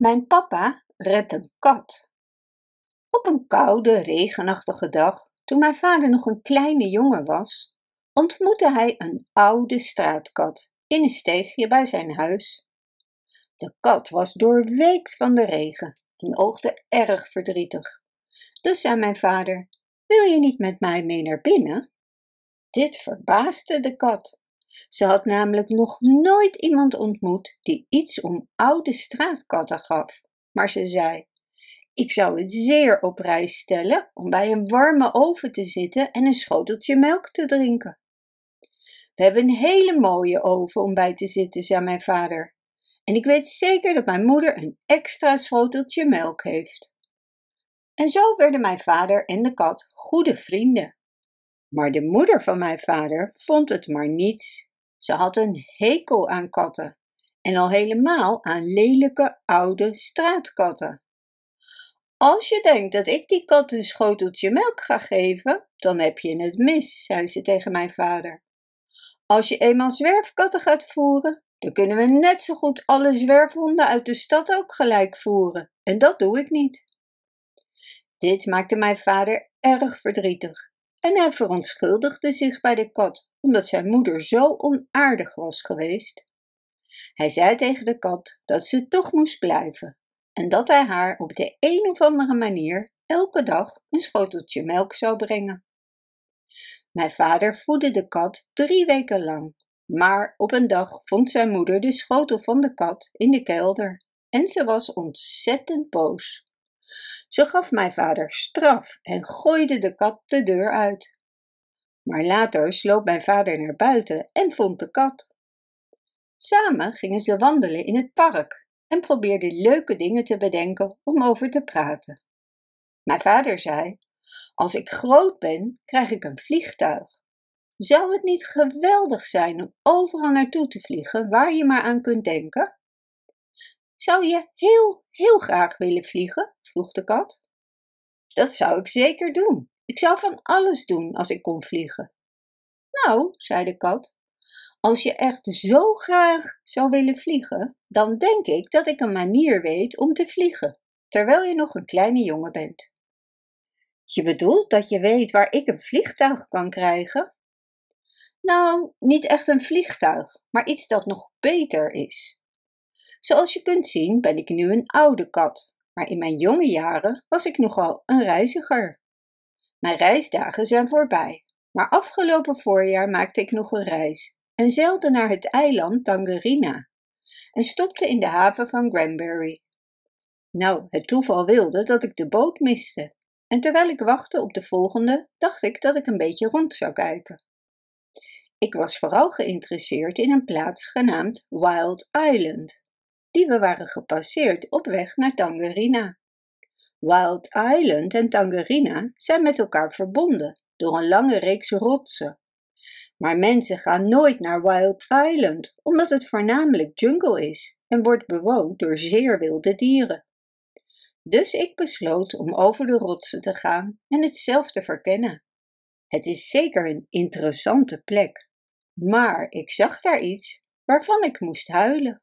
Mijn papa redt een kat. Op een koude, regenachtige dag, toen mijn vader nog een kleine jongen was, ontmoette hij een oude straatkat in een steegje bij zijn huis. De kat was doorweekt van de regen en oogde erg verdrietig. Dus zei mijn vader: Wil je niet met mij mee naar binnen? Dit verbaasde de kat. Ze had namelijk nog nooit iemand ontmoet die iets om oude straatkatten gaf. Maar ze zei: Ik zou het zeer op prijs stellen om bij een warme oven te zitten en een schoteltje melk te drinken. We hebben een hele mooie oven om bij te zitten, zei mijn vader. En ik weet zeker dat mijn moeder een extra schoteltje melk heeft. En zo werden mijn vader en de kat goede vrienden. Maar de moeder van mijn vader vond het maar niets. Ze had een hekel aan katten en al helemaal aan lelijke oude straatkatten. Als je denkt dat ik die kat een schoteltje melk ga geven, dan heb je het mis, zei ze tegen mijn vader. Als je eenmaal zwerfkatten gaat voeren, dan kunnen we net zo goed alle zwerfhonden uit de stad ook gelijk voeren. En dat doe ik niet. Dit maakte mijn vader erg verdrietig en hij verontschuldigde zich bij de kat omdat zijn moeder zo onaardig was geweest. Hij zei tegen de kat dat ze toch moest blijven en dat hij haar op de een of andere manier elke dag een schoteltje melk zou brengen. Mijn vader voedde de kat drie weken lang, maar op een dag vond zijn moeder de schotel van de kat in de kelder en ze was ontzettend boos. Ze gaf mijn vader straf en gooide de kat de deur uit. Maar later sloop mijn vader naar buiten en vond de kat. Samen gingen ze wandelen in het park en probeerden leuke dingen te bedenken om over te praten. Mijn vader zei: Als ik groot ben, krijg ik een vliegtuig. Zou het niet geweldig zijn om overal naartoe te vliegen waar je maar aan kunt denken? Zou je heel, heel graag willen vliegen? vroeg de kat. Dat zou ik zeker doen. Ik zou van alles doen als ik kon vliegen. Nou, zei de kat, als je echt zo graag zou willen vliegen, dan denk ik dat ik een manier weet om te vliegen, terwijl je nog een kleine jongen bent. Je bedoelt dat je weet waar ik een vliegtuig kan krijgen? Nou, niet echt een vliegtuig, maar iets dat nog beter is. Zoals je kunt zien ben ik nu een oude kat, maar in mijn jonge jaren was ik nogal een reiziger. Mijn reisdagen zijn voorbij, maar afgelopen voorjaar maakte ik nog een reis en zeilde naar het eiland Tangerina en stopte in de haven van Granbury. Nou, het toeval wilde dat ik de boot miste en terwijl ik wachtte op de volgende, dacht ik dat ik een beetje rond zou kijken. Ik was vooral geïnteresseerd in een plaats genaamd Wild Island, die we waren gepasseerd op weg naar Tangerina. Wild Island en Tangerina zijn met elkaar verbonden door een lange reeks rotsen. Maar mensen gaan nooit naar Wild Island, omdat het voornamelijk jungle is en wordt bewoond door zeer wilde dieren. Dus ik besloot om over de rotsen te gaan en het zelf te verkennen. Het is zeker een interessante plek, maar ik zag daar iets waarvan ik moest huilen.